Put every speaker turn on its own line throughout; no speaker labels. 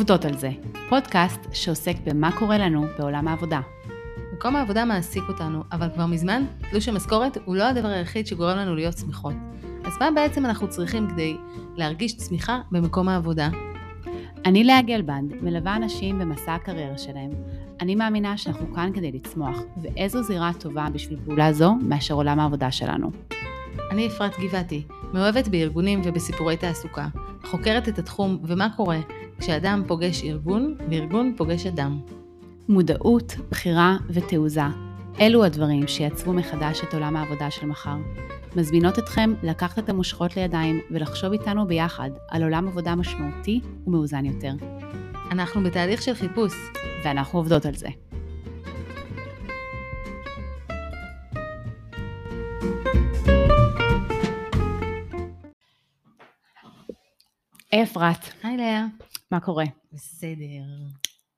עובדות על זה, פודקאסט שעוסק במה קורה לנו בעולם העבודה.
מקום העבודה מעסיק אותנו, אבל כבר מזמן תלוש המשכורת הוא לא הדבר היחיד שגורם לנו להיות שמחות. אז מה בעצם אנחנו צריכים כדי להרגיש צמיחה במקום העבודה?
אני לאה גלבנד, מלווה אנשים במסע הקריירה שלהם. אני מאמינה שאנחנו כאן כדי לצמוח, ואיזו זירה טובה בשביל פעולה זו מאשר עולם העבודה שלנו.
אני אפרת גבעתי, מאוהבת בארגונים ובסיפורי תעסוקה, חוקרת את התחום ומה קורה כשאדם פוגש ארגון וארגון פוגש אדם.
מודעות, בחירה ותעוזה, אלו הדברים שיצרו מחדש את עולם העבודה של מחר. מזמינות אתכם לקחת את המושכות לידיים ולחשוב איתנו ביחד על עולם עבודה משמעותי ומאוזן יותר.
אנחנו בתהליך של חיפוש.
ואנחנו עובדות על זה. אפרת,
היי לאה.
מה קורה?
בסדר.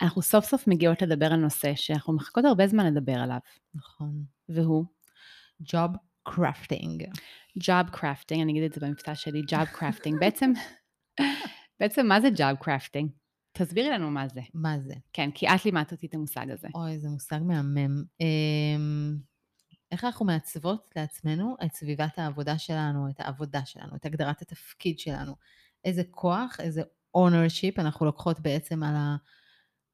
אנחנו סוף סוף מגיעות לדבר על נושא שאנחנו מחכות הרבה זמן לדבר עליו,
נכון.
והוא
job crafting.
Job crafting, אני אגיד את זה במבטא שלי, job crafting. בעצם, בעצם מה זה job crafting? תסבירי לנו מה זה.
מה זה?
כן, כי את לימדת אותי את המושג הזה.
אוי, זה מושג מהמם. אמ, איך אנחנו מעצבות לעצמנו את סביבת העבודה שלנו, את העבודה שלנו, את הגדרת התפקיד שלנו. איזה כוח, איזה ownership אנחנו לוקחות בעצם על, ה,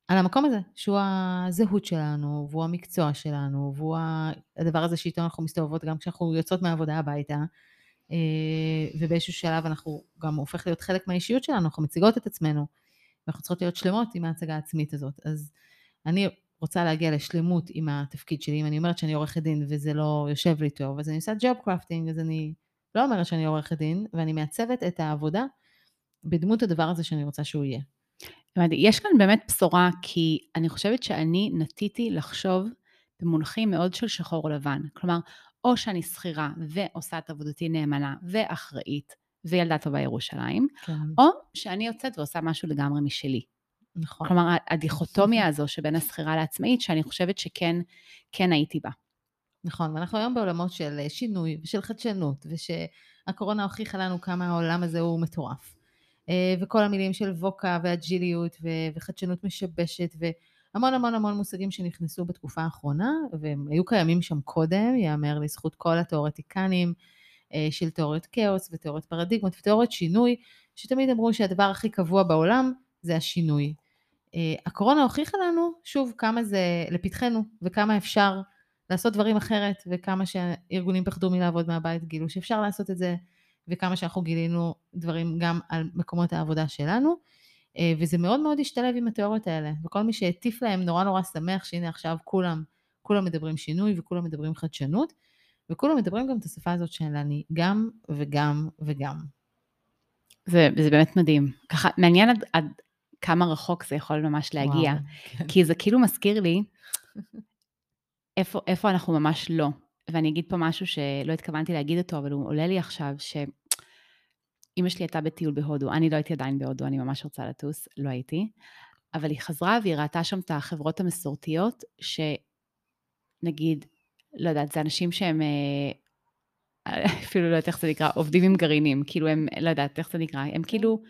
על המקום הזה, שהוא הזהות שלנו, והוא המקצוע שלנו, והוא הדבר הזה שאיתו אנחנו מסתובבות גם כשאנחנו יוצאות מהעבודה הביתה, אה, ובאיזשהו שלב אנחנו גם הופך להיות חלק מהאישיות שלנו, אנחנו מציגות את עצמנו, ואנחנו צריכות להיות שלמות עם ההצגה העצמית הזאת. אז אני רוצה להגיע לשלמות עם התפקיד שלי, אם אני אומרת שאני עורכת דין וזה לא יושב לי טוב, אז אני עושה ג'וב קרפטינג, אז אני לא אומרת שאני עורכת דין, ואני מעצבת את העבודה בדמות הדבר הזה שאני רוצה שהוא יהיה.
יש כאן באמת בשורה, כי אני חושבת שאני נטיתי לחשוב במונחים מאוד של שחור לבן. כלומר, או שאני שכירה ועושה את עבודתי נאמנה ואחראית וילדה טובה ירושלים,
כן.
או שאני יוצאת ועושה משהו לגמרי משלי.
נכון.
כלומר, הדיכוטומיה הזו שבין השכירה לעצמאית, שאני חושבת שכן כן הייתי בה.
נכון, ואנחנו היום בעולמות של שינוי ושל חדשנות, ושהקורונה הוכיחה לנו כמה העולם הזה הוא מטורף. אה, וכל המילים של ווקה ואג'יליות וחדשנות משבשת והמון המון המון מושגים שנכנסו בתקופה האחרונה והם היו קיימים שם קודם, ייאמר לזכות כל התיאורטיקנים אה, של תיאוריות כאוס ותיאוריות פרדיגמות ותיאוריות שינוי שתמיד אמרו שהדבר הכי קבוע בעולם זה השינוי. אה, הקורונה הוכיחה לנו שוב כמה זה לפתחנו וכמה אפשר לעשות דברים אחרת וכמה שהארגונים פחדו מלעבוד מהבית גילו שאפשר לעשות את זה וכמה שאנחנו גילינו דברים גם על מקומות העבודה שלנו, אה, וזה מאוד מאוד השתלב עם התיאוריות האלה, וכל מי שהטיף להם נורא נורא שמח שהנה עכשיו כולם, כולם מדברים שינוי וכולם מדברים חדשנות, וכולם מדברים גם את השפה הזאת של אני גם וגם וגם.
זה, זה באמת מדהים. ככה, מעניין עד, עד כמה רחוק זה יכול ממש להגיע, וואו, כן. כי זה כאילו מזכיר לי איפה, איפה אנחנו ממש לא. ואני אגיד פה משהו שלא התכוונתי להגיד אותו, אבל הוא עולה לי עכשיו, שאימא שלי הייתה בטיול בהודו, אני לא הייתי עדיין בהודו, אני ממש רוצה לטוס, לא הייתי, אבל היא חזרה והיא ראתה שם את החברות המסורתיות, שנגיד, לא יודעת, זה אנשים שהם, אה, אפילו לא יודעת איך זה נקרא, עובדים עם גרעינים, כאילו הם, לא יודעת איך זה נקרא, הם כאילו,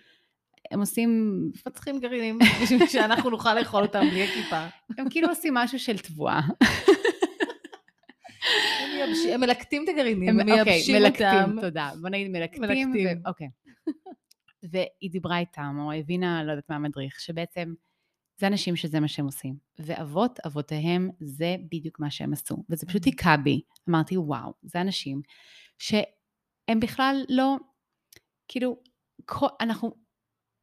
הם עושים...
מפתחים גרעינים בשביל שאנחנו נוכל לאכול אותם בלי הכיפה.
הם כאילו עושים משהו של תבואה.
הם מלקטים את הגרעינים, הם מייבשים
אוקיי, מלקטים, תודה. בוא נגיד מלקטים. מלקטים. אוקיי. והיא דיברה איתם, או הבינה, לא יודעת מה המדריך, שבעצם זה אנשים שזה מה שהם עושים. ואבות אבותיהם, זה בדיוק מה שהם עשו. וזה פשוט
אוקיי.
היכה בי. אמרתי, וואו, זה אנשים שהם בכלל לא, כאילו, אנחנו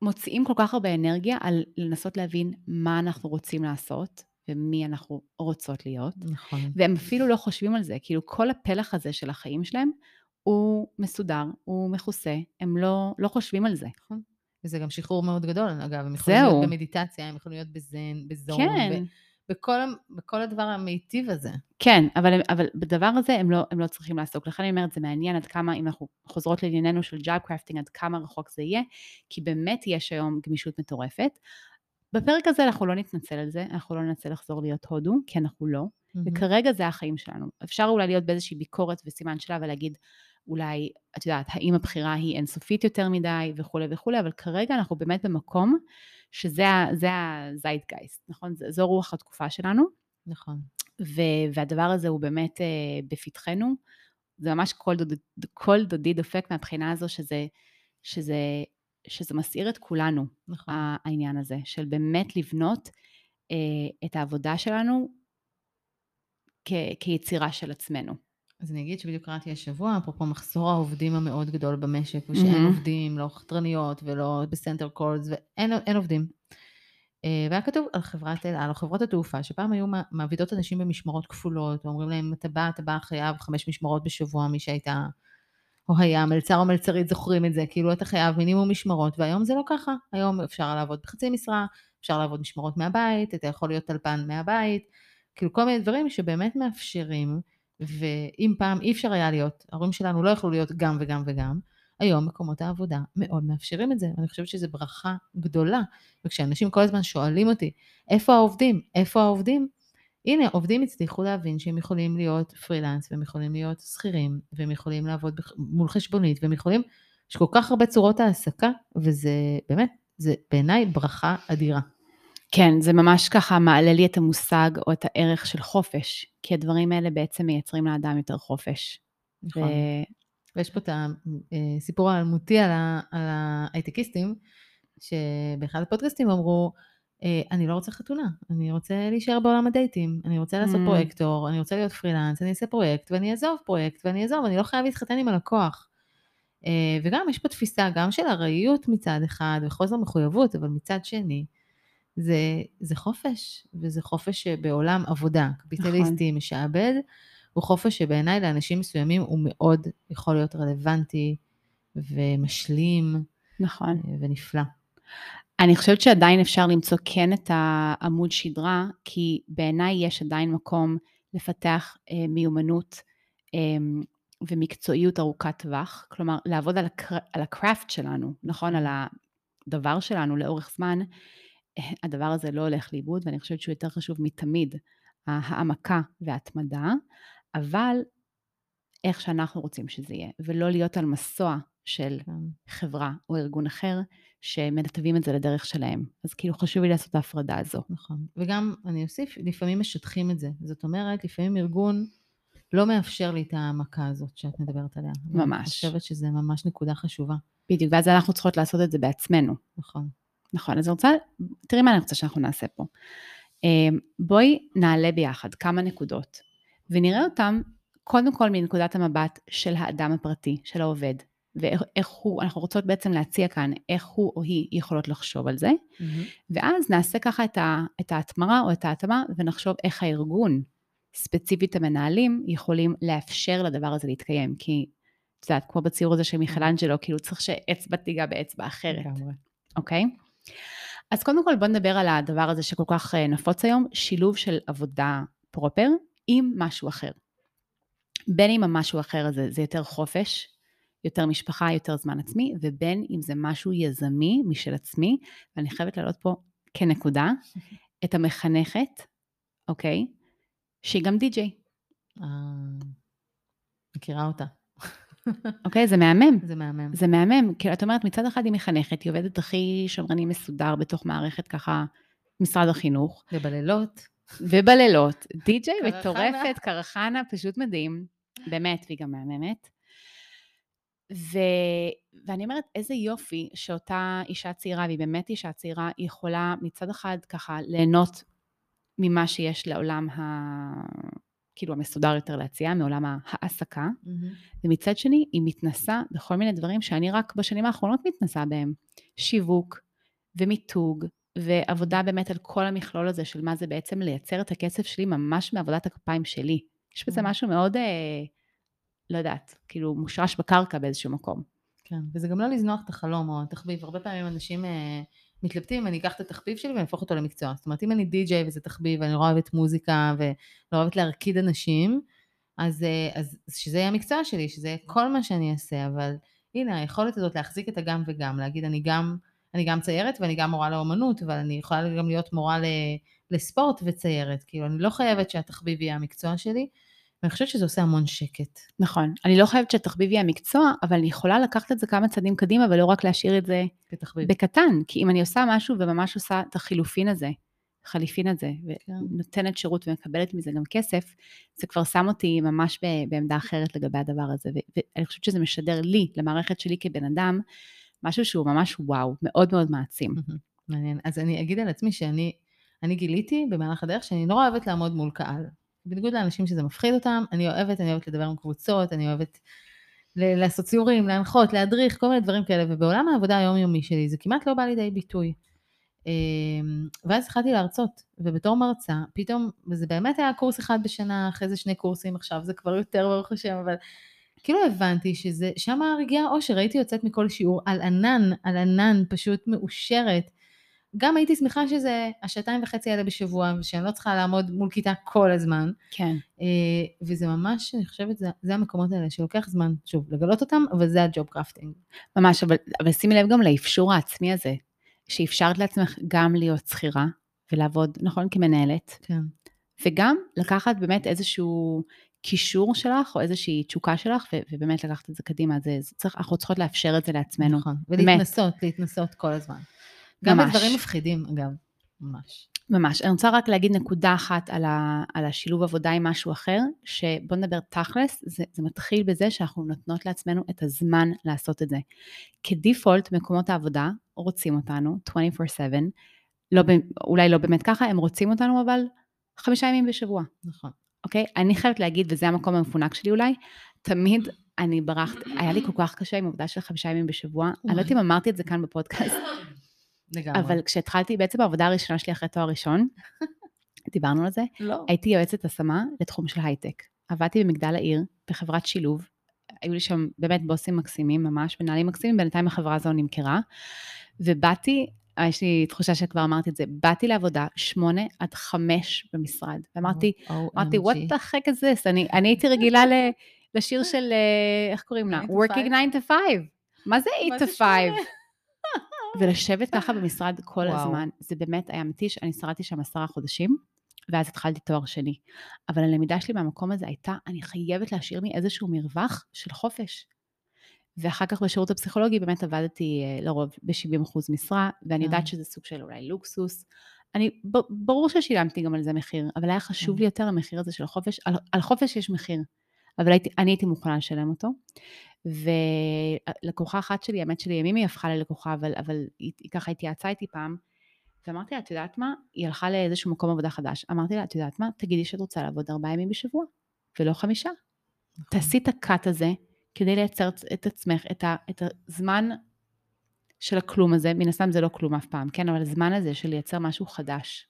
מוציאים כל כך הרבה אנרגיה על לנסות להבין מה אנחנו רוצים לעשות, ומי אנחנו רוצות להיות.
נכון.
והם אפילו לא חושבים על זה, כאילו כל הפלח הזה של החיים שלהם הוא מסודר, הוא מכוסה, הם לא, לא חושבים על זה.
נכון. וזה גם שחרור מאוד גדול, אגב, הם יכולים
זהו.
להיות במדיטציה, הם יכולים להיות בזן, בזון,
כן.
בכל, בכל הדבר המיטיב הזה.
כן, אבל, אבל בדבר הזה הם לא, הם לא צריכים לעסוק. לכן אני אומרת, זה מעניין עד כמה, אם אנחנו חוזרות לענייננו של ג'אב קרפטינג, עד כמה רחוק זה יהיה, כי באמת יש היום גמישות מטורפת. בפרק הזה אנחנו לא נתנצל על זה, אנחנו לא ננסה לחזור להיות הודו, כי אנחנו לא, mm-hmm. וכרגע זה החיים שלנו. אפשר אולי להיות באיזושהי ביקורת וסימן שאלה ולהגיד, אולי, את יודעת, האם הבחירה היא אינסופית יותר מדי וכולי וכולי, אבל כרגע אנחנו באמת במקום שזה הזיידגייסט, נכון? זו רוח התקופה שלנו.
נכון.
ו- והדבר הזה הוא באמת uh, בפתחנו. זה ממש כל, דוד, כל דודי דופק מהבחינה הזו שזה, שזה, שזה מסעיר את כולנו, נכון. העניין הזה, של באמת לבנות uh, את העבודה שלנו כ- כיצירה של עצמנו.
אז אני אגיד שבדיוק קראתי השבוע, אפרופו מחסור העובדים המאוד גדול במשק, ושאין mm-hmm. עובדים, לא חתרניות ולא בסנטר קולס, ואין עובדים. אה, והיה כתוב על חברת אל על, או חברות התעופה, שפעם היו מעבידות אנשים במשמרות כפולות, ואומרים להם, אתה בא, אתה בא חייב חמש משמרות בשבוע, מי שהייתה, או היה, מלצר או מלצרית זוכרים את זה, כאילו אתה חייב מינימום משמרות, והיום זה לא ככה, היום אפשר לעבוד בחצי משרה, אפשר לעבוד משמרות מהבית, אתה יכול להיות טלפן מהבית, כאילו כל מיני דברים שבאמת מאפשרים, ואם פעם אי אפשר היה להיות, ההורים שלנו לא יכלו להיות גם וגם וגם, היום מקומות העבודה מאוד מאפשרים את זה. אני חושבת שזו ברכה גדולה. וכשאנשים כל הזמן שואלים אותי, איפה העובדים? איפה העובדים? הנה, עובדים הצליחו להבין שהם יכולים להיות פרילנס, והם יכולים להיות שכירים, והם יכולים לעבוד מול חשבונית, והם יכולים, יש כל כך הרבה צורות העסקה, וזה באמת, זה בעיניי ברכה אדירה.
כן, זה ממש ככה מעלה לי את המושג או את הערך של חופש, כי הדברים האלה בעצם מייצרים לאדם יותר חופש.
נכון. ו... ויש פה את הסיפור האלמותי על ההייטקיסטים, שבאחד הפודקאסטים אמרו, אה, אני לא רוצה חתונה, אני רוצה להישאר בעולם הדייטים, אני רוצה לעשות mm. פרויקטור, אני רוצה להיות פרילנס, אני אעשה פרויקט ואני אעזוב פרויקט ואני אעזוב, אני לא חייב להתחתן עם הלקוח. אה, וגם יש פה תפיסה גם של ארעיות מצד אחד וחוסר מחויבות, אבל מצד שני, זה, זה חופש, וזה חופש בעולם עבודה, קפיטליסטי, נכון. משעבד, הוא חופש שבעיניי לאנשים מסוימים הוא מאוד יכול להיות רלוונטי ומשלים.
נכון.
אה, ונפלא.
אני חושבת שעדיין אפשר למצוא כן את העמוד שדרה, כי בעיניי יש עדיין מקום לפתח אה, מיומנות אה, ומקצועיות ארוכת טווח, כלומר לעבוד על, הקר... על הקראפט שלנו, נכון? על הדבר שלנו לאורך זמן, הדבר הזה לא הולך לאיבוד, ואני חושבת שהוא יותר חשוב מתמיד, העמקה וההתמדה, אבל איך שאנחנו רוצים שזה יהיה, ולא להיות על מסוע של כן. חברה או ארגון אחר שמנתבים את זה לדרך שלהם. אז כאילו חשוב לי לעשות את ההפרדה הזו.
נכון. וגם, אני אוסיף, לפעמים משטחים את זה. זאת אומרת, לפעמים ארגון לא מאפשר לי את העמקה הזאת שאת מדברת עליה.
ממש.
אני חושבת שזה ממש נקודה חשובה.
בדיוק, ואז אנחנו צריכות לעשות את זה בעצמנו.
נכון.
נכון, אז אני רוצה, תראי מה אני רוצה שאנחנו נעשה פה. אמ, בואי נעלה ביחד כמה נקודות, ונראה אותם קודם כל מנקודת המבט של האדם הפרטי, של העובד, ואיך הוא, אנחנו רוצות בעצם להציע כאן איך הוא או היא יכולות לחשוב על זה, mm-hmm. ואז נעשה ככה את, ה, את ההתמרה או את ההתאמה ונחשוב איך הארגון, ספציפית המנהלים, יכולים לאפשר לדבר הזה להתקיים, כי את יודעת, כמו בציור הזה של מיכלנג'לו, כאילו צריך שאצבע תיגע באצבע אחרת, אוקיי? Okay? אז קודם כל בוא נדבר על הדבר הזה שכל כך אה, נפוץ היום, שילוב של עבודה פרופר עם משהו אחר. בין אם המשהו אחר הזה זה יותר חופש, יותר משפחה, יותר זמן עצמי, ובין אם זה משהו יזמי משל עצמי, ואני חייבת להעלות פה כנקודה, את המחנכת, אוקיי? שהיא גם די-ג'יי.
אה, מכירה אותה.
אוקיי, זה מהמם.
זה מהמם.
זה מהמם. כאילו, את אומרת, מצד אחד היא מחנכת, היא עובדת הכי שמרני מסודר בתוך מערכת ככה, משרד החינוך.
ובלילות.
ובלילות. די-ג'יי מטורפת, קרחנה, פשוט מדהים. באמת, והיא גם מהממת. ו... ואני אומרת, איזה יופי שאותה אישה צעירה, והיא באמת אישה צעירה, היא יכולה מצד אחד ככה ליהנות ממה שיש לעולם ה... כאילו המסודר יותר להציע, מעולם ההעסקה, mm-hmm. ומצד שני, היא מתנסה בכל מיני דברים שאני רק בשנים האחרונות מתנסה בהם. שיווק ומיתוג, ועבודה באמת על כל המכלול הזה של מה זה בעצם לייצר את הכסף שלי ממש מעבודת הכפיים שלי. יש בזה mm-hmm. משהו מאוד... אה, לא יודעת, כאילו מושרש בקרקע באיזשהו מקום.
כן, וזה גם לא לזנוח את החלום או התחביב. הרבה פעמים אנשים אה, מתלבטים, אני אקח את התחביב שלי ואני אהפוך אותו למקצוע. זאת אומרת, אם אני די-ג'יי וזה תחביב ואני נורא אוהבת מוזיקה ולא אוהבת להרקיד אנשים, אז, אה, אז שזה יהיה המקצוע שלי, שזה יהיה כל מה שאני אעשה, אבל הנה, היכולת הזאת להחזיק את הגם וגם, להגיד, אני גם, אני גם ציירת ואני גם מורה לאומנות, אבל אני יכולה גם להיות מורה לספורט וציירת. כאילו, אני לא חייבת שהתחביב יהיה המקצוע שלי. ואני חושבת שזה עושה המון שקט.
נכון. אני לא חושבת שתחביב יהיה המקצוע, אבל אני יכולה לקחת את זה כמה צעדים קדימה, ולא רק להשאיר את זה
כתחביב.
בקטן. כי אם אני עושה משהו וממש עושה את החילופין הזה, חליפין הזה,
כן.
ונותנת שירות ומקבלת מזה גם כסף, זה כבר שם אותי ממש בעמדה אחרת לגבי הדבר הזה. ואני חושבת שזה משדר לי, למערכת שלי כבן אדם, משהו שהוא ממש וואו, מאוד מאוד מעצים.
מעניין. אז אני אגיד על עצמי שאני אני גיליתי במהלך הדרך שאני נורא אוהבת לעמוד מול קהל. בניגוד לאנשים שזה מפחיד אותם, אני אוהבת, אני אוהבת לדבר עם קבוצות, אני אוהבת לעשות ציורים, להנחות, להדריך, כל מיני דברים כאלה, ובעולם העבודה היומיומי שלי זה כמעט לא בא לידי ביטוי. אמ, ואז התחלתי להרצות, ובתור מרצה, פתאום, וזה באמת היה קורס אחד בשנה, אחרי זה שני קורסים, עכשיו זה כבר יותר ברוך השם, אבל כאילו הבנתי שזה, שם רגיע האושר, הייתי יוצאת מכל שיעור על ענן, על ענן, פשוט מאושרת. גם הייתי שמחה שזה השעתיים וחצי האלה בשבוע, ושאני לא צריכה לעמוד מול כיתה כל הזמן.
כן.
אה, וזה ממש, אני חושבת, זה, זה המקומות האלה שלוקח זמן, שוב, לגלות אותם, אבל זה הג'וב קרפטינג.
ממש, אבל, אבל שימי לב גם לאפשור העצמי הזה, שאפשרת לעצמך גם להיות שכירה ולעבוד, נכון, כמנהלת,
כן.
וגם לקחת באמת איזשהו קישור שלך, או איזושהי תשוקה שלך, ו- ובאמת לקחת את זה קדימה. זה, זה צריך, אנחנו צריכות לאפשר את זה לעצמנו.
נכון.
באמת.
ולהתנסות, להתנסות כל הזמן. גם
ממש.
בדברים מפחידים, אגב. ממש.
ממש. אני רוצה רק להגיד נקודה אחת על, ה, על השילוב עבודה עם משהו אחר, שבוא נדבר תכלס, זה, זה מתחיל בזה שאנחנו נותנות לעצמנו את הזמן לעשות את זה. כדיפולט, מקומות העבודה רוצים אותנו 24/7, לא, אולי לא באמת ככה, הם רוצים אותנו אבל חמישה ימים בשבוע,
נכון.
אוקיי? אני חייבת להגיד, וזה המקום המפונק שלי אולי, תמיד אני ברחת, היה לי כל כך קשה עם עבודה של חמישה ימים בשבוע, אני לא יודעת אם אמרתי את זה כאן בפודקאסט,
לגמרי.
אבל כשהתחלתי, בעצם העבודה הראשונה שלי אחרי תואר ראשון, דיברנו על זה,
לא.
הייתי יועצת השמה לתחום של הייטק. עבדתי במגדל העיר, בחברת שילוב. היו לי שם באמת בוסים מקסימים ממש, מנהלים מקסימים, בינתיים החברה הזו נמכרה. ובאתי, אה, יש לי תחושה שכבר אמרתי את זה, באתי לעבודה שמונה עד חמש במשרד. ואמרתי, אמרתי, what the heck is this? אני, אני הייתי רגילה ל, לשיר של, אה, איך קוראים לה?
9 to
Working 9 to 5. מה זה 8 to 5? ולשבת ככה במשרד כל
וואו.
הזמן, זה באמת היה מתיש, אני שרדתי שם עשרה חודשים, ואז התחלתי תואר שני. אבל הלמידה שלי מהמקום הזה הייתה, אני חייבת להשאיר לי איזשהו מרווח של חופש. ואחר כך בשירות הפסיכולוגי באמת עבדתי אה, לרוב ב-70% משרה, ואני
כן.
יודעת שזה סוג של אולי לוקסוס. אני, ברור ששילמתי גם על זה מחיר, אבל היה חשוב
כן.
לי יותר המחיר הזה של החופש. על, על חופש יש מחיר, אבל הייתי, אני הייתי מוכנה לשלם אותו. ולקוחה אחת שלי, האמת שלי, ימים היא הפכה ללקוחה, אבל, אבל היא, היא ככה התייעצה איתי פעם, ואמרתי לה, את יודעת מה? היא הלכה לאיזשהו מקום עבודה חדש. אמרתי לה, את יודעת מה? תגידי שאת רוצה לעבוד ארבעה ימים בשבוע, ולא חמישה.
נכון.
תעשי את הקאט הזה, כדי לייצר את עצמך, את, ה, את הזמן של הכלום הזה, מן הסתם זה לא כלום אף פעם, כן? אבל הזמן הזה של לייצר משהו חדש.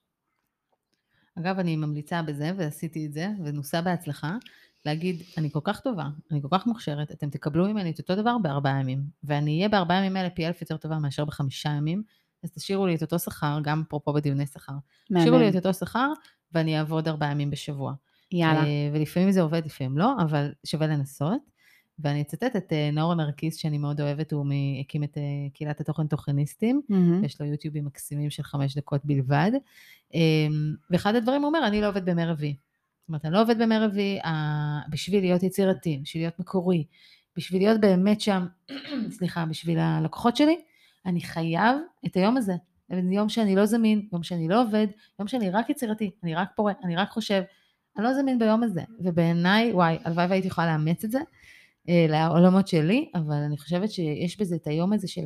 אגב, אני ממליצה בזה, ועשיתי את זה, ונוסה בהצלחה, להגיד, אני כל כך טובה, אני כל כך מוכשרת, אתם תקבלו ממני את אותו דבר בארבעה ימים, ואני אהיה בארבעה ימים האלה פי אלף יותר טובה מאשר בחמישה ימים, אז תשאירו לי את אותו שכר, גם אפרופו בדיוני שכר. תשאירו לי את אותו שכר, ואני אעבוד ארבעה ימים בשבוע.
יאללה.
אה, ולפעמים זה עובד, לפעמים לא, אבל שווה לנסות. ואני אצטט את אה, נאור נרקיס, שאני מאוד אוהבת, הוא הקים את אה, קהילת התוכן תוכניסטים.
מהמם.
יש לו יוטיובים מקסימים של חמש דקות בלבד. ואחד הדברים הוא אומר, אני לא עובד בימי רביעי. זאת אומרת, אני לא עובד בימי רביעי ה- בשביל להיות יצירתי, בשביל להיות מקורי, בשביל להיות באמת שם, סליחה, בשביל הלקוחות שלי, אני חייב את היום הזה. זה יום שאני לא זמין, יום שאני לא עובד, יום שאני רק יצירתי, אני רק פורה, אני רק חושב. אני לא זמין ביום הזה. ובעיניי, וואי, הלוואי והייתי יכולה לאמץ את זה אה, לעולמות שלי, אבל אני חושבת שיש בזה את היום הזה של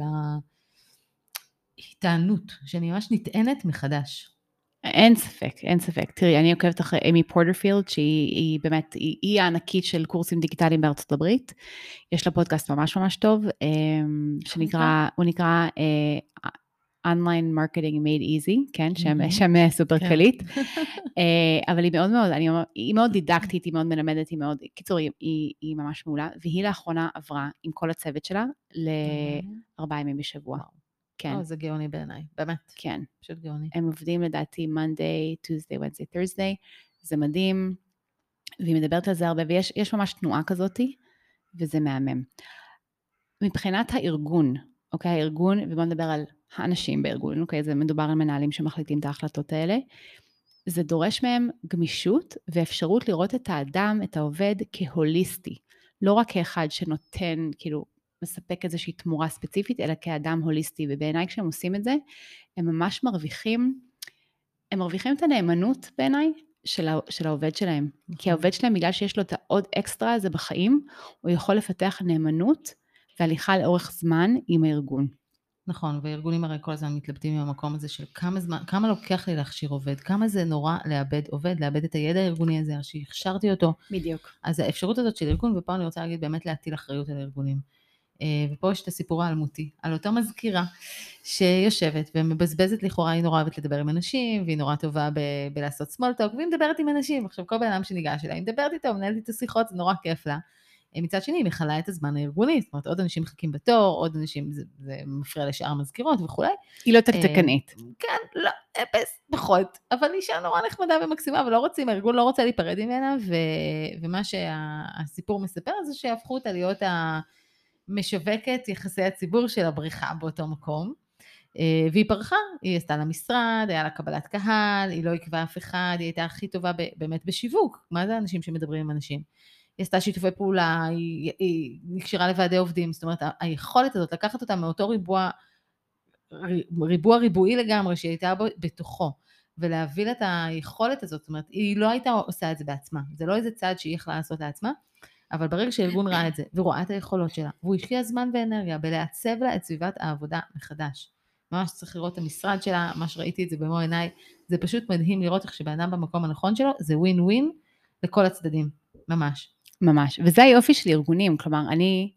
ההתענות, שאני ממש נטענת מחדש.
אין ספק, אין ספק. תראי, אני עוקבת אחרי אמי פורטרפילד, שהיא היא באמת, היא, היא הענקית של קורסים דיגיטליים בארצות הברית. יש לה פודקאסט ממש ממש טוב, אמ, שנקרא, הוא נקרא אה, Online Marketing Made Easy, כן, שם. שם אה, סופר
כן.
קליט. אה, אבל היא מאוד מאוד, אני היא מאוד דידקטית, היא מאוד מלמדת, היא מאוד, קיצור, היא, היא, היא ממש מעולה, והיא לאחרונה עברה עם כל הצוות שלה לארבעה ימים בשבוע. כן,
לא, זה גאוני בעיניי, באמת,
כן.
פשוט גאוני.
הם עובדים לדעתי Monday, Tuesday, Wednesday, Thursday, זה מדהים, והיא מדברת על זה הרבה, ויש יש ממש תנועה כזאתי, וזה מהמם. מבחינת הארגון, אוקיי, הארגון, ובואו נדבר על האנשים בארגון, אוקיי, זה מדובר על מנהלים שמחליטים את ההחלטות האלה. זה דורש מהם גמישות ואפשרות לראות את האדם, את העובד, כהוליסטי. לא רק כאחד שנותן, כאילו, מספק איזושהי תמורה ספציפית, אלא כאדם הוליסטי. ובעיניי כשהם עושים את זה, הם ממש מרוויחים, הם מרוויחים את הנאמנות בעיניי של, של העובד שלהם. כי
נכון.
העובד שלהם, בגלל שיש לו את העוד אקסטרה הזה בחיים, הוא יכול לפתח נאמנות והליכה לאורך זמן עם הארגון.
נכון, וארגונים הרי כל הזמן מתלבטים עם המקום הזה של כמה זמן, כמה לוקח לי להכשיר עובד, כמה זה נורא לאבד עובד, לאבד את הידע הארגוני הזה, שהכשרתי אותו.
בדיוק.
אז האפשרות הזאת של ארגון, ופה אני רוצה להגיד באמת להטיל אחריות על הארגונים. אה, ופה יש את הסיפור האלמותי, על אותה מזכירה שיושבת ומבזבזת לכאורה, היא נורא אוהבת לדבר עם אנשים, והיא נורא טובה ב- בלעשות small talk, והיא מדברת עם אנשים. עכשיו כל בן אדם שניגש אליה, היא מדברת איתו, מנהלת איתו שיחות, זה נורא כיף לה. אה, מצד שני, היא מכלה את הזמן הארגוני, זאת אומרת, עוד אנשים מחכים בתור, עוד אנשים, זה, זה מפריע לשאר המזכירות וכולי.
היא לא תקתקנית.
כן, לא, אפס, פחות. אבל אישה נורא נחמדה ומקסימה, ולא רוצים, הארגון לא רוצה להיפרד ממנה, ו, ומה שהסיפור מספר זה שהפכו אותה להיות המשווקת יחסי הציבור של הבריכה באותו מקום. אה, והיא פרחה, היא עשתה לה משרד, היה לה קבלת קהל, היא לא עיכבה אף אחד, היא הייתה הכי טובה באמת בשיווק. מה זה אנשים שמדברים עם אנשים? היא עשתה שיתופי פעולה, היא, היא נקשרה לוועדי עובדים, זאת אומרת היכולת הזאת לקחת אותה מאותו ריבוע, ריבוע ריבועי לגמרי שהיא הייתה בתוכו, ולהביא לה את היכולת הזאת, זאת אומרת היא לא הייתה עושה את זה בעצמה, זה לא איזה צעד שהיא יכלה לעשות לעצמה, אבל ברגע שהארגון ראה את זה, ורואה את היכולות שלה, והוא השקיע זמן ואנרגיה בלעצב לה את סביבת העבודה מחדש. ממש צריך לראות את המשרד שלה, ממש ראיתי את זה במו עיניי, זה פשוט מדהים לראות איך שבן אדם במקום הנכון שלו, זה ווין ווין לכל הצדדים, ממש.
ממש, וזה היופי של ארגונים, כלומר, אני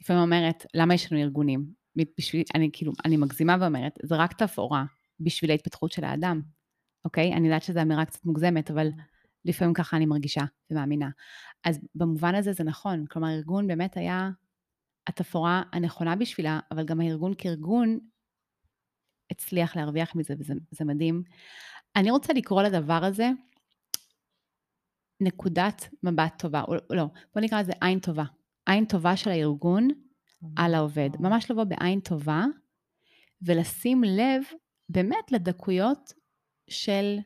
לפעמים אומרת, למה יש לנו ארגונים? בשביל, אני כאילו, אני מגזימה ואומרת, זה רק תפאורה בשביל ההתפתחות של האדם, אוקיי? אני יודעת שזו אמירה קצת מוגזמת, אבל לפעמים ככה אני מרגישה ומאמינה. אז במובן הזה זה נכון, כלומר, ארגון באמת היה התפאורה הנכונה בשבילה, אבל גם הארגון כארגון הצליח להרוויח מזה, וזה מדהים. אני רוצה לקרוא לדבר הזה נקודת מבט טובה, או לא, בוא נקרא לזה עין טובה. עין טובה של הארגון על העובד. ממש לבוא בעין טובה ולשים לב באמת לדקויות של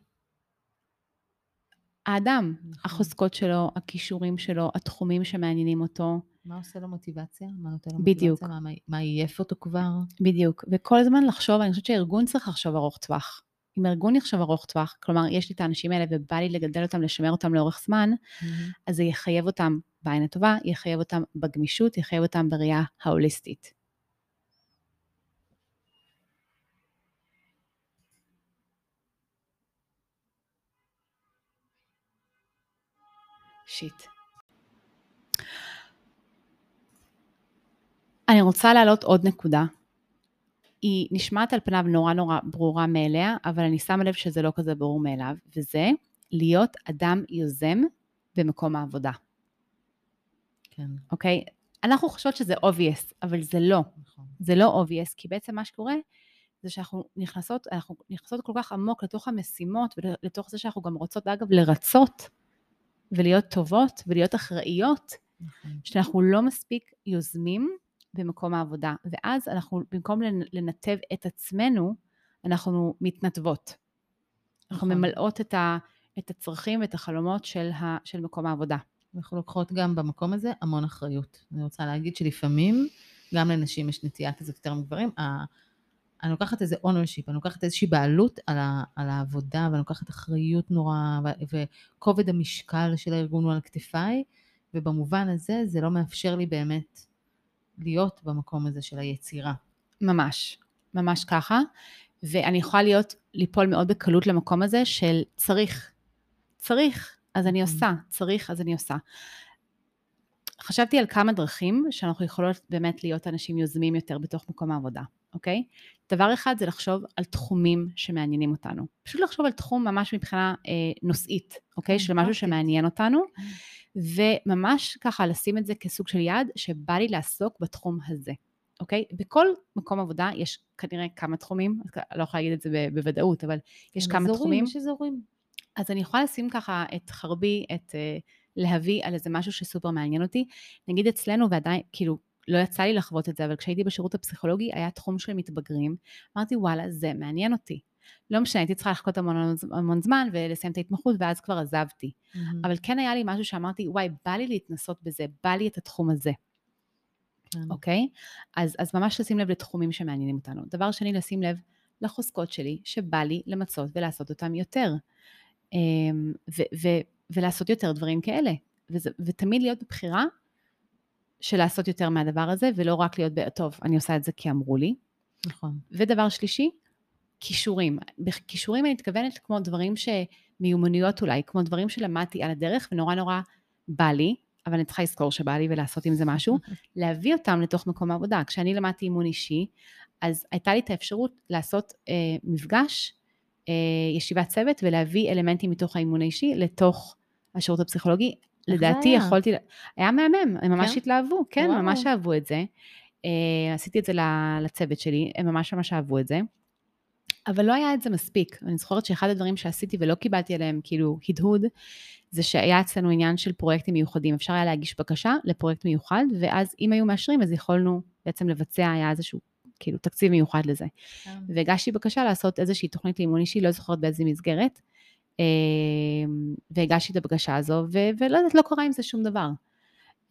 האדם, נכון. החוזקות שלו, הכישורים שלו, התחומים שמעניינים אותו.
מה עושה לו מוטיבציה? מה נותן לו בדיוק. מוטיבציה? מה, מה עייף אותו כבר?
בדיוק. וכל הזמן לחשוב, אני חושבת שהארגון צריך לחשוב ארוך טווח. אם הארגון יחשב ארוך טווח, כלומר, יש לי את האנשים האלה ובא לי לגדל אותם, לשמר אותם לאורך זמן, mm-hmm. אז זה יחייב אותם בעין הטובה, יחייב אותם בגמישות, יחייב אותם בראייה ההוליסטית. שיט. אני רוצה להעלות עוד נקודה היא נשמעת על פניו נורא נורא ברורה מאליה, אבל אני שמה לב שזה לא כזה ברור מאליו, וזה להיות אדם יוזם במקום העבודה.
כן.
אוקיי? אנחנו חושבות שזה obvious, אבל זה לא. נכון. זה לא obvious, כי בעצם מה שקורה זה שאנחנו נכנסות, אנחנו נכנסות כל כך עמוק לתוך המשימות ולתוך זה שאנחנו גם רוצות, אגב, לרצות ולהיות טובות ולהיות אחראיות, נכון. שאנחנו לא מספיק יוזמים במקום העבודה. ואז אנחנו, במקום לנתב את עצמנו, אנחנו מתנתבות. אנחנו נכון. ממלאות את, ה, את הצרכים ואת החלומות של, ה, של מקום העבודה.
אנחנו לוקחות גם במקום הזה המון אחריות. אני רוצה להגיד שלפעמים, גם לנשים יש נטייה כזאת יותר מגברים, אני לוקחת איזה ownership, אני לוקחת איזושהי בעלות על, ה, על העבודה, ואני לוקחת אחריות נורא, וכובד המשקל של הארגון הוא על כתפיי, ובמובן הזה זה לא מאפשר לי באמת להיות במקום הזה של היצירה.
ממש, ממש ככה. ואני יכולה להיות, ליפול מאוד בקלות למקום הזה של צריך. צריך, אז אני mm-hmm. עושה, צריך, אז אני עושה. חשבתי על כמה דרכים שאנחנו יכולות באמת להיות אנשים יוזמים יותר בתוך מקום העבודה, אוקיי? דבר אחד זה לחשוב על תחומים שמעניינים אותנו. פשוט לחשוב על תחום ממש מבחינה אה, נושאית, אוקיי? כן, של משהו שמעניין אותנו. כן. וממש ככה לשים את זה כסוג של יעד שבא לי לעסוק בתחום הזה, אוקיי? בכל מקום עבודה יש כנראה כמה תחומים, לא יכולה להגיד את זה בוודאות, אבל יש כמה
אזורים,
תחומים.
יש אזורים.
אז אני יכולה לשים ככה את חרבי, את uh, להביא על איזה משהו שסופר מעניין אותי. נגיד אצלנו, ועדיין, כאילו, לא יצא לי לחוות את זה, אבל כשהייתי בשירות הפסיכולוגי היה תחום של מתבגרים, אמרתי וואלה, זה מעניין אותי. לא משנה, הייתי צריכה לחכות המון המון זמן ולסיים את ההתמחות, ואז כבר עזבתי. Mm-hmm. אבל כן היה לי משהו שאמרתי, וואי, בא לי להתנסות בזה, בא לי את התחום הזה. אוקיי? Mm-hmm. Okay? אז, אז ממש לשים לב לתחומים שמעניינים אותנו. דבר שני, לשים לב לחוזקות שלי, שבא לי למצות ולעשות אותם יותר. אמ, ו- ו- ולעשות יותר דברים כאלה. וזה, ותמיד להיות בבחירה של לעשות יותר מהדבר הזה, ולא רק להיות, טוב, אני עושה את זה כי אמרו לי.
נכון.
ודבר שלישי, כישורים. בכישורים אני מתכוונת כמו דברים שמיומנויות אולי, כמו דברים שלמדתי על הדרך ונורא נורא בא לי, אבל אני צריכה לזכור שבא לי ולעשות עם זה משהו, להביא אותם לתוך מקום העבודה. כשאני למדתי אימון אישי, אז הייתה לי את האפשרות לעשות אה, מפגש, אה, ישיבת צוות, ולהביא אלמנטים מתוך האימון האישי לתוך השירות הפסיכולוגי. לדעתי היה? יכולתי, היה מהמם, הם ממש כן? התלהבו, כן, וואו. ממש אהבו את זה. אה, עשיתי את זה לצוות שלי, הם ממש ממש אהבו את זה. אבל לא היה את זה מספיק. אני זוכרת שאחד הדברים שעשיתי ולא קיבלתי עליהם כאילו הדהוד, זה שהיה אצלנו עניין של פרויקטים מיוחדים. אפשר היה להגיש בקשה לפרויקט מיוחד, ואז אם היו מאשרים, אז יכולנו בעצם לבצע, היה איזשהו כאילו תקציב מיוחד לזה. כן. והגשתי בקשה לעשות איזושהי תוכנית לאימון אישי, לא זוכרת באיזה מסגרת, והגשתי את הבקשה הזו, ולא יודעת, לא קרה עם זה שום דבר.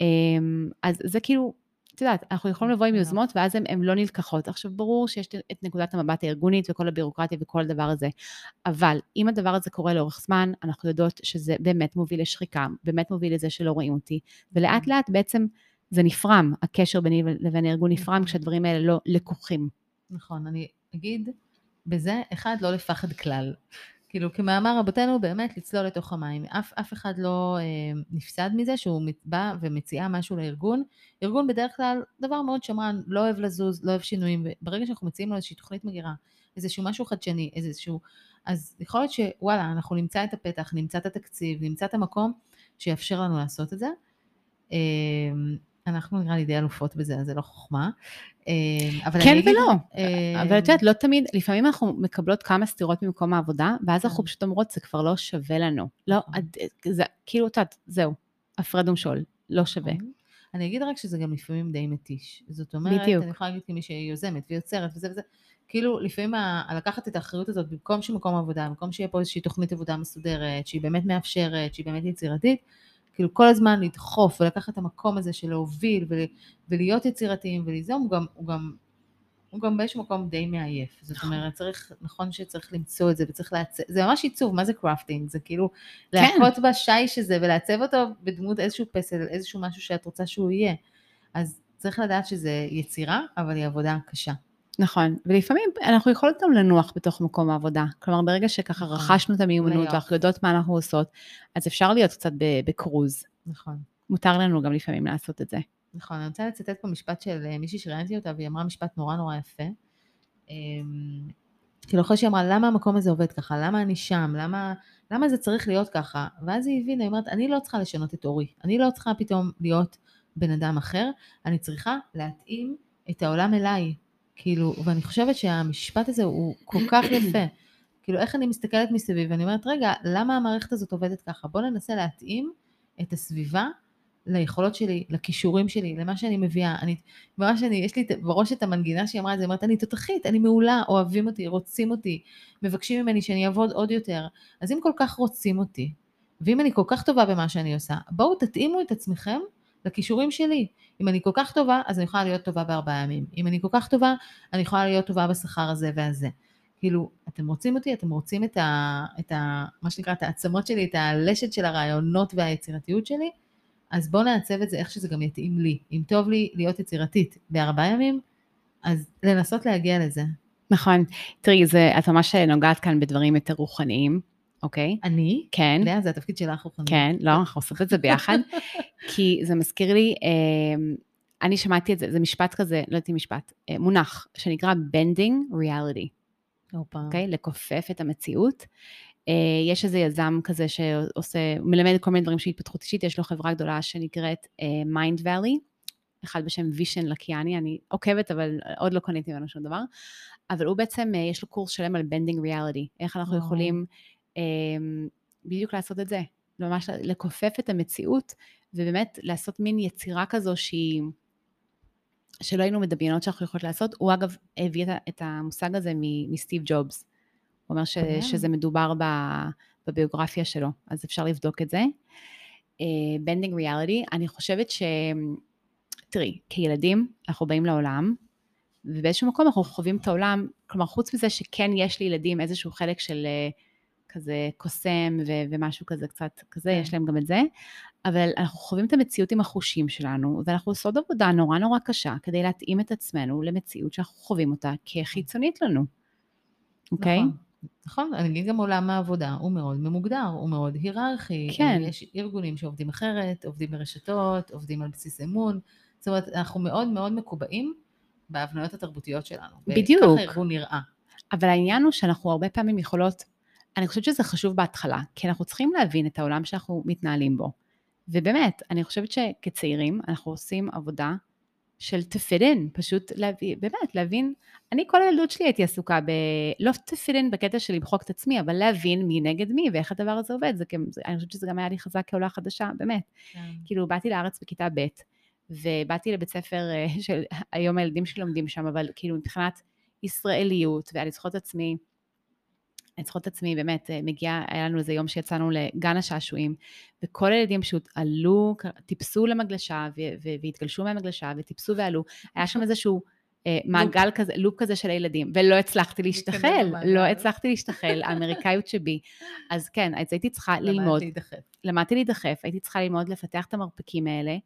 אמ, אז זה כאילו, את יודעת, אנחנו יכולים לבוא עם נכון. יוזמות ואז הן לא נלקחות. עכשיו, ברור שיש את נקודת המבט הארגונית וכל הבירוקרטיה וכל הדבר הזה, אבל אם הדבר הזה קורה לאורך זמן, אנחנו יודעות שזה באמת מוביל לשחיקה, באמת מוביל לזה שלא רואים אותי, ולאט כן. לאט בעצם זה נפרם, הקשר ביני לבין הארגון נפרם נכון. כשהדברים האלה לא לקוחים.
נכון, אני אגיד בזה, אחד, לא לפחד כלל. כאילו, כמאמר רבותינו, באמת לצלול לתוך המים. אף, אף אחד לא אה, נפסד מזה שהוא בא ומציע משהו לארגון. ארגון בדרך כלל דבר מאוד שמרן, לא אוהב לזוז, לא אוהב שינויים, וברגע שאנחנו מציעים לו איזושהי תוכנית מגירה, איזשהו משהו חדשני, איזשהו... אז יכול להיות שוואלה, אנחנו נמצא את הפתח, נמצא את התקציב, נמצא את המקום שיאפשר לנו לעשות את זה. אה, אנחנו נראה לי די אלופות בזה, אז זה לא חוכמה.
אה, אבל כן אגיד, ולא, אה, אבל את יודעת, לא תמיד, לפעמים אנחנו מקבלות כמה סתירות ממקום העבודה, ואז אנחנו כן. פשוט אומרות, זה כבר לא שווה לנו. לא, נכון. זה, כאילו, את יודעת, זהו, הפרד ומשול, לא שווה. נכון.
אני אגיד רק שזה גם לפעמים די מתיש. זאת אומרת, בדיוק. אני יכולה להגיד כמי שיוזמת ויוצרת וזה וזה, כאילו לפעמים לקחת את האחריות הזאת במקום שמקום עבודה, במקום שיהיה פה איזושהי תוכנית עבודה מסודרת, שהיא באמת מאפשרת, שהיא באמת יצירתית, כאילו כל הזמן לדחוף ולקחת את המקום הזה של להוביל ולהיות יצירתיים וליזום, הוא גם, הוא גם, הוא גם באיזשהו מקום די מעייף. זאת נכון. אומרת, צריך, נכון שצריך למצוא את זה וצריך לעצב, זה ממש עיצוב, מה זה קרפטינג? זה כאילו כן. להכות בשיש הזה ולעצב אותו בדמות איזשהו פסל, איזשהו משהו שאת רוצה שהוא יהיה. אז צריך לדעת שזה יצירה, אבל היא עבודה קשה.
נכון, ולפעמים אנחנו יכולות גם לנוח בתוך מקום העבודה. כלומר, ברגע שככה נכון. רכשנו את המיומנות ואנחנו יודעות מה אנחנו עושות, אז אפשר להיות קצת בקרוז.
נכון.
מותר לנו גם לפעמים לעשות את זה.
נכון, אני רוצה לצטט פה משפט של אה, מישהי שראיינתי אותה, והיא אמרה משפט נורא נורא יפה. אמ, כאילו אחרי שהיא אמרה, למה המקום הזה עובד ככה? למה אני שם? למה, למה זה צריך להיות ככה? ואז היא הבינה, היא אומרת, אני לא צריכה לשנות את אורי. אני לא צריכה פתאום להיות בן אדם אחר, אני צריכה להתאים את העולם אליי. כאילו, ואני חושבת שהמשפט הזה הוא כל כך יפה. כאילו, איך אני מסתכלת מסביב, ואני אומרת, רגע, למה המערכת הזאת עובדת ככה? בוא ננסה להתאים את הסביבה ליכולות שלי, לכישורים שלי, למה שאני מביאה. אני, ממש אני, יש לי בראש את המנגינה שהיא אמרה את זה, היא אומרת, אני תותחית, אני מעולה, אוהבים אותי, רוצים אותי, מבקשים ממני שאני אעבוד עוד יותר. אז אם כל כך רוצים אותי, ואם אני כל כך טובה במה שאני עושה, בואו תתאימו את עצמכם לכישורים שלי. אם אני כל כך טובה, אז אני יכולה להיות טובה בארבעה ימים. אם אני כל כך טובה, אני יכולה להיות טובה בשכר הזה והזה. כאילו, אתם רוצים אותי, אתם רוצים את ה... את ה מה שנקרא, את העצמות שלי, את הלשת של הרעיונות והיצירתיות שלי, אז בואו נעצב את זה איך שזה גם יתאים לי. אם טוב לי להיות יצירתית בארבעה ימים, אז לנסות להגיע לזה.
נכון. תראי, זה, את ממש נוגעת כאן בדברים יותר רוחניים. אוקיי?
אני?
כן.
לאה, זה התפקיד שלך רוחני.
כן, לא, אנחנו עושות את זה ביחד. כי זה מזכיר לי, אה, אני שמעתי את זה, זה משפט כזה, לא יודעת אם משפט, אה, מונח, שנקרא Bending Reality. אוקיי? Okay, לכופף את המציאות. אה, יש איזה יזם כזה שעושה, מלמד כל מיני דברים של התפתחות אישית, יש לו חברה גדולה שנקראת Mind Valley, אחד בשם וישן לקיאני, אני עוקבת אבל עוד לא קניתי ממנו שום דבר, אבל הוא בעצם, יש לו קורס שלם על Bending Reality, איך אנחנו יכולים אמ, בדיוק לעשות את זה, ממש לכופף את המציאות, ובאמת לעשות מין יצירה כזו שהיא, שלא היינו מדמיינות שאנחנו יכולות לעשות. הוא אגב הביא את המושג הזה מסטיב ג'ובס. הוא אומר ש, כן. שזה מדובר ב, בביוגרפיה שלו, אז אפשר לבדוק את זה. bending uh, reality, אני חושבת ש... תראי, כילדים אנחנו באים לעולם, ובאיזשהו מקום אנחנו חווים את העולם, כלומר חוץ מזה שכן יש לילדים איזשהו חלק של uh, כזה קוסם ו- ומשהו כזה קצת כזה, כן. יש להם גם את זה, אבל אנחנו חווים את המציאות עם החושים שלנו, ואנחנו עושות עבודה נורא נורא קשה כדי להתאים את עצמנו למציאות שאנחנו חווים אותה כחיצונית לנו, אוקיי? Okay?
נכון. נכון, אני אגיד גם עולם העבודה הוא מאוד ממוגדר, הוא מאוד היררכי.
כן.
יש ארגונים שעובדים אחרת, עובדים ברשתות, עובדים על בסיס אמון. זאת אומרת, אנחנו מאוד מאוד מקובעים בהבניות התרבותיות שלנו.
בדיוק.
וככה ארגון נראה.
אבל העניין הוא שאנחנו הרבה פעמים יכולות, אני חושבת שזה חשוב בהתחלה, כי אנחנו צריכים להבין את העולם שאנחנו מתנהלים בו. ובאמת, אני חושבת שכצעירים אנחנו עושים עבודה של to fit in, פשוט להבין, באמת, להבין, אני כל הילדות שלי הייתי עסוקה ב... לא to fit in בקטע של למחוק את עצמי, אבל להבין מי נגד מי ואיך הדבר הזה עובד, זה, זה, אני חושבת שזה גם היה לי חזק כעולה חדשה, באמת. כן. כאילו, באתי לארץ בכיתה ב', ובאתי לבית ספר אה, של, היום הילדים שלי לומדים שם, אבל כאילו מבחינת ישראליות, והיה לי זכות עצמי, אני זוכרת את עצמי, באמת, אה, מגיעה, היה לנו איזה יום שיצאנו לגן השעשועים, וכל הילדים פשוט עלו, טיפסו למגלשה, והתגלשו מהמגלשה, וטיפסו ועלו. היה שם איזשהו אה, מעגל כזה, לופ כזה של הילדים, ולא הצלחתי להשתחל, לא הצלחתי להשתחל, האמריקאיות שבי. אז כן, אז הייתי צריכה ללמוד. למדתי
להידחף.
למדתי להידחף, הייתי צריכה ללמוד לפתח את המרפקים האלה.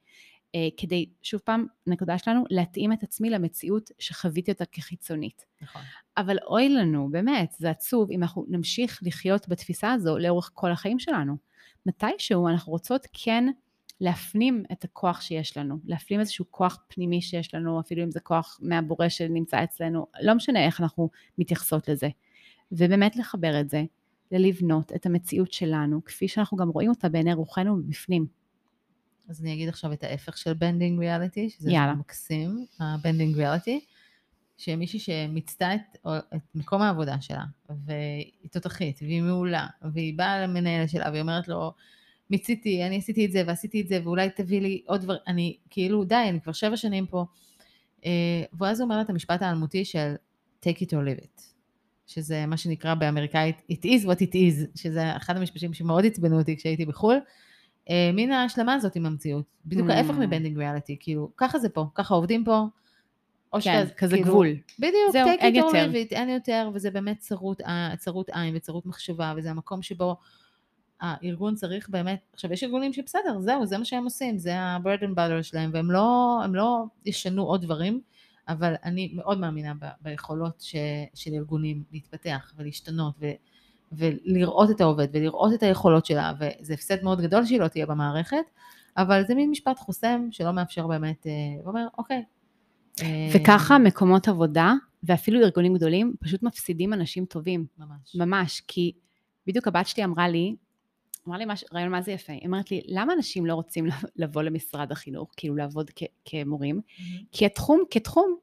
אה, כדי, שוב פעם, נקודה שלנו, להתאים את עצמי למציאות שחוויתי אותה כחיצונית.
נכון.
אבל אוי לנו, באמת, זה עצוב אם אנחנו נמשיך לחיות בתפיסה הזו לאורך כל החיים שלנו. מתישהו אנחנו רוצות כן להפנים את הכוח שיש לנו, להפנים איזשהו כוח פנימי שיש לנו, אפילו אם זה כוח מהבורא שנמצא אצלנו, לא משנה איך אנחנו מתייחסות לזה. ובאמת לחבר את זה, ללבנות את המציאות שלנו, כפי שאנחנו גם רואים אותה בעיני רוחנו מבפנים.
אז אני אגיד עכשיו את ההפך של bending reality, שזה יאללה. מקסים, ה bending reality, שמישהי שמיצתה את, את מקום העבודה שלה, והיא תותחית, והיא מעולה, והיא באה למנהל שלה, והיא אומרת לו, מיציתי, אני עשיתי את זה ועשיתי את זה, ואולי תביא לי עוד דבר, אני כאילו, די, אני כבר שבע שנים פה. אה, ואז הוא אומר את המשפט האלמותי של take it or leave it, שזה מה שנקרא באמריקאית it is what it is, שזה אחד המשפטים שמאוד עצבנו אותי כשהייתי בחו"ל. אה, מין ההשלמה הזאת עם המציאות. בדיוק mm. ההפך מ bending reality, כאילו, ככה זה פה, ככה עובדים פה.
או כן, שאתה, כזה כאילו, גבול.
בדיוק, זהו, אין יותר. It, אין יותר, וזה באמת צרות, צרות עין וצרות מחשבה, וזה המקום שבו הארגון צריך באמת, עכשיו יש ארגונים שבסדר, זהו, זה מה שהם עושים, זה ה-bread and butter שלהם, והם לא, לא ישנו עוד דברים, אבל אני מאוד מאמינה ב, ביכולות ש, של ארגונים להתפתח ולהשתנות, ו, ולראות את העובד ולראות את היכולות שלה, וזה הפסד מאוד גדול שהיא לא תהיה במערכת, אבל זה מין משפט חוסם שלא מאפשר באמת, אה, ואומר, אוקיי.
אה, וככה מקומות עבודה, ואפילו ארגונים גדולים, פשוט מפסידים אנשים טובים.
ממש.
ממש, כי בדיוק הבת שלי אמרה לי, אמרה לי מש, רעיון מה זה יפה, היא אומרת לי, למה אנשים לא רוצים לבוא למשרד החינוך, כאילו לעבוד כ- כמורים? Mm-hmm. כי התחום, כתחום,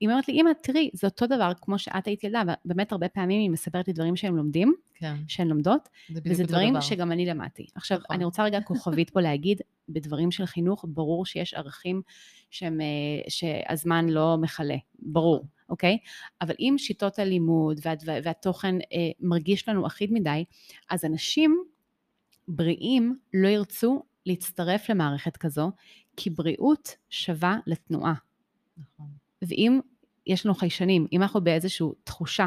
היא אומרת לי, אמא, תראי, זה אותו דבר כמו שאת היית ילדה, ובאמת הרבה פעמים היא מספרת לי דברים שהם לומדים,
כן.
שהן לומדות, וזה דברים דבר. שגם אני למדתי. עכשיו, נכון. אני רוצה רגע כוכבית פה להגיד, בדברים של חינוך, ברור שיש ערכים שהם, אה, שהזמן לא מכלה, ברור, נכון. אוקיי? אבל אם שיטות הלימוד וה, והתוכן אה, מרגיש לנו אחיד מדי, אז אנשים בריאים לא ירצו להצטרף למערכת כזו, כי בריאות שווה לתנועה.
נכון.
ואם יש לנו חיישנים, אם אנחנו באיזושהי תחושה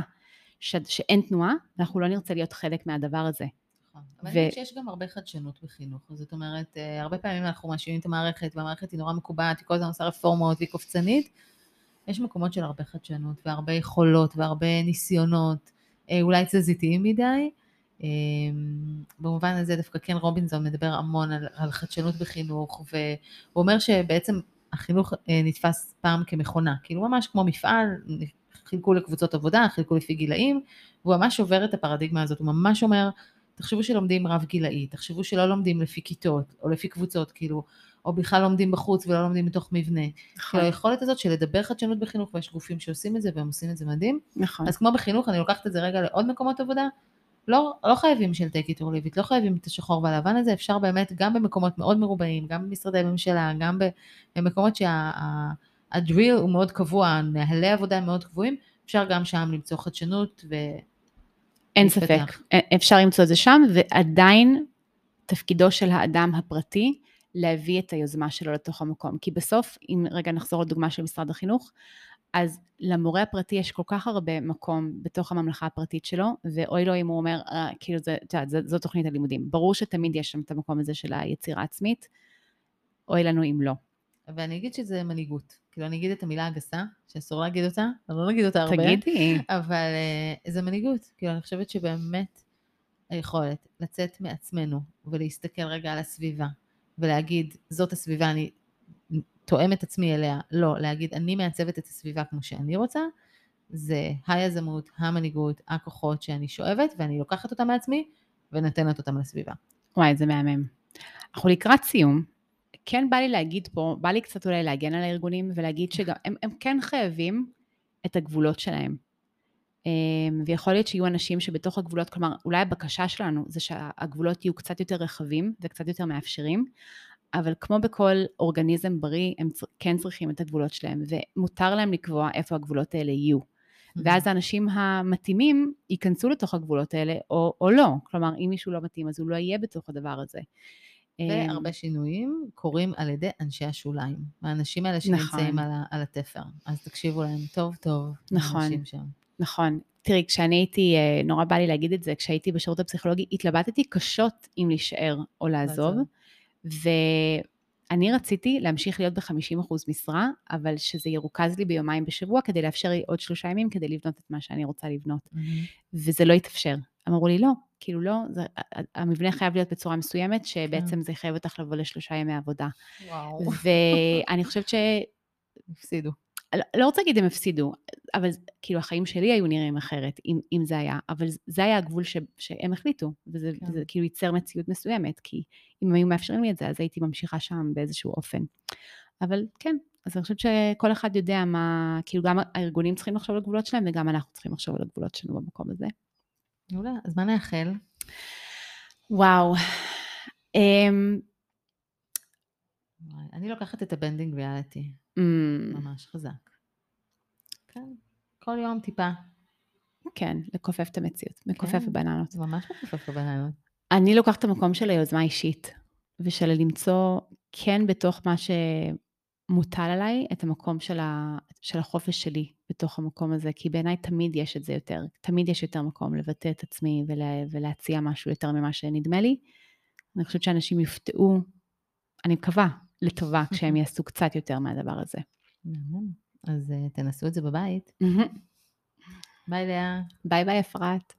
ש, שאין תנועה, אנחנו לא נרצה להיות חלק מהדבר הזה.
נכון. אבל אני חושבת שיש גם הרבה חדשנות בחינוך. זאת אומרת, אה, הרבה פעמים אנחנו מאשימים את המערכת, והמערכת היא נורא מקובעת, היא כל הזמן עושה רפורמות והיא קופצנית. יש מקומות של הרבה חדשנות, והרבה יכולות, והרבה ניסיונות, אה, אולי תזזיתיים מדי. אה, במובן הזה דווקא כן רובינזון מדבר המון על, על חדשנות בחינוך, והוא אומר שבעצם החינוך אה, נתפס פעם כמכונה, כאילו ממש כמו מפעל, חילקו לקבוצות עבודה, חילקו לפי גילאים, והוא ממש שובר את הפרדיגמה הזאת, הוא ממש אומר, תחשבו שלומדים רב גילאי, תחשבו שלא לומדים לפי כיתות, או לפי קבוצות, כאילו, או בכלל לומדים בחוץ ולא לומדים בתוך מבנה. נכון. כאילו היכולת הזאת של לדבר חדשנות בחינוך, ויש גופים שעושים את זה והם עושים את זה מדהים.
נכון.
אז כמו בחינוך, אני לוקחת את זה רגע לעוד מקומות עבודה, לא, לא חייבים של take it or leave it, לא חייבים את השחור והלבן הזה, אפשר באמת גם במקומות מאוד מרובעים, גם במשרדי ממשלה, גם במקומות שהדריל הוא מאוד קבוע, נהלי עבודה מאוד קבועים, אפשר גם שם למצוא חדשנות ו...
אין ספק, אפשר למצוא את זה שם, ועדיין תפקידו של האדם הפרטי להביא את היוזמה שלו לתוך המקום. כי בסוף, אם רגע נחזור לדוגמה של משרד החינוך, אז למורה הפרטי יש כל כך הרבה מקום בתוך הממלכה הפרטית שלו, ואוי לו אם הוא אומר, אה, כאילו, זה, את יודעת, זו תוכנית הלימודים. ברור שתמיד יש שם את המקום הזה של היצירה העצמית, אוי לנו אם לא.
ואני אגיד שזה מנהיגות. כאילו, אני אגיד את המילה הגסה, שאסור להגיד אותה, אני לא נגיד אותה הרבה.
תגידי.
אבל uh, זה מנהיגות. כאילו, אני חושבת שבאמת היכולת לצאת מעצמנו ולהסתכל רגע על הסביבה, ולהגיד, זאת הסביבה, אני תואם את עצמי אליה, לא, להגיד, אני מעצבת את הסביבה כמו שאני רוצה, זה היזמות, המנהיגות, הכוחות שאני שואבת, ואני לוקחת אותם מעצמי ונותנת אותם לסביבה.
וואי, זה מהמם. אנחנו לקראת סיום. כן בא לי להגיד פה, בא לי קצת אולי להגן על הארגונים ולהגיד שגם הם, הם כן חייבים את הגבולות שלהם. אמ, ויכול להיות שיהיו אנשים שבתוך הגבולות, כלומר, אולי הבקשה שלנו זה שהגבולות יהיו קצת יותר רחבים וקצת יותר מאפשרים, אבל כמו בכל אורגניזם בריא, הם כן צריכים את הגבולות שלהם, ומותר להם לקבוע איפה הגבולות האלה יהיו. ואז האנשים המתאימים ייכנסו לתוך הגבולות האלה, או, או לא. כלומר, אם מישהו לא מתאים, אז הוא לא יהיה בתוך הדבר הזה.
והרבה שינויים קורים על ידי אנשי השוליים, האנשים האלה שנמצאים נכון. על, התפר. אז תקשיבו להם טוב טוב,
נכון, שם. נכון. תראי, כשאני הייתי, אה, נורא בא לי להגיד את זה, כשהייתי בשירות הפסיכולוגי, התלבטתי קשות אם להישאר או לעזוב, ואני רציתי להמשיך להיות ב-50% משרה, אבל שזה ירוכז לי ביומיים בשבוע, כדי לאפשר לי עוד שלושה ימים כדי לבנות את מה שאני רוצה לבנות. Mm-hmm. וזה לא התאפשר. אמרו לי, לא, כאילו לא, זה, המבנה חייב להיות בצורה מסוימת, שבעצם כן. זה יחייב אותך לבוא לשלושה ימי עבודה. וואו. ואני חושבת ש...
הפסידו.
לא, לא רוצה להגיד הם הפסידו, אבל כאילו החיים שלי היו נראים אחרת, אם, אם זה היה, אבל זה היה הגבול ש, שהם החליטו, וזה, כן. וזה כאילו ייצר מציאות מסוימת, כי אם היו מאפשרים לי את זה, אז הייתי ממשיכה שם באיזשהו אופן. אבל כן, אז אני חושבת שכל אחד יודע מה, כאילו גם הארגונים צריכים לחשוב על הגבולות שלהם, וגם אנחנו צריכים לחשוב על הגבולות שלנו במקום הזה.
מעולה, אז מה נאחל?
וואו. Um,
אני לוקחת את ה bending reality. Mm. ממש חזק. כן, כל יום טיפה.
כן, לכופף את המציאות, מכופף כן, בננות.
ממש מכופף בננות.
אני לוקחת את המקום של היוזמה האישית, ושל למצוא כן בתוך מה שמוטל עליי, את המקום של, ה, של החופש שלי בתוך המקום הזה, כי בעיניי תמיד יש את זה יותר, תמיד יש יותר מקום לבטא את עצמי ולה, ולהציע משהו יותר ממה שנדמה לי. אני חושבת שאנשים יופתעו, אני מקווה, לטובה, כשהם יעשו קצת יותר מהדבר הזה.
אז אה, תנסו את זה בבית. ביי לאה.
ביי ביי אפרת.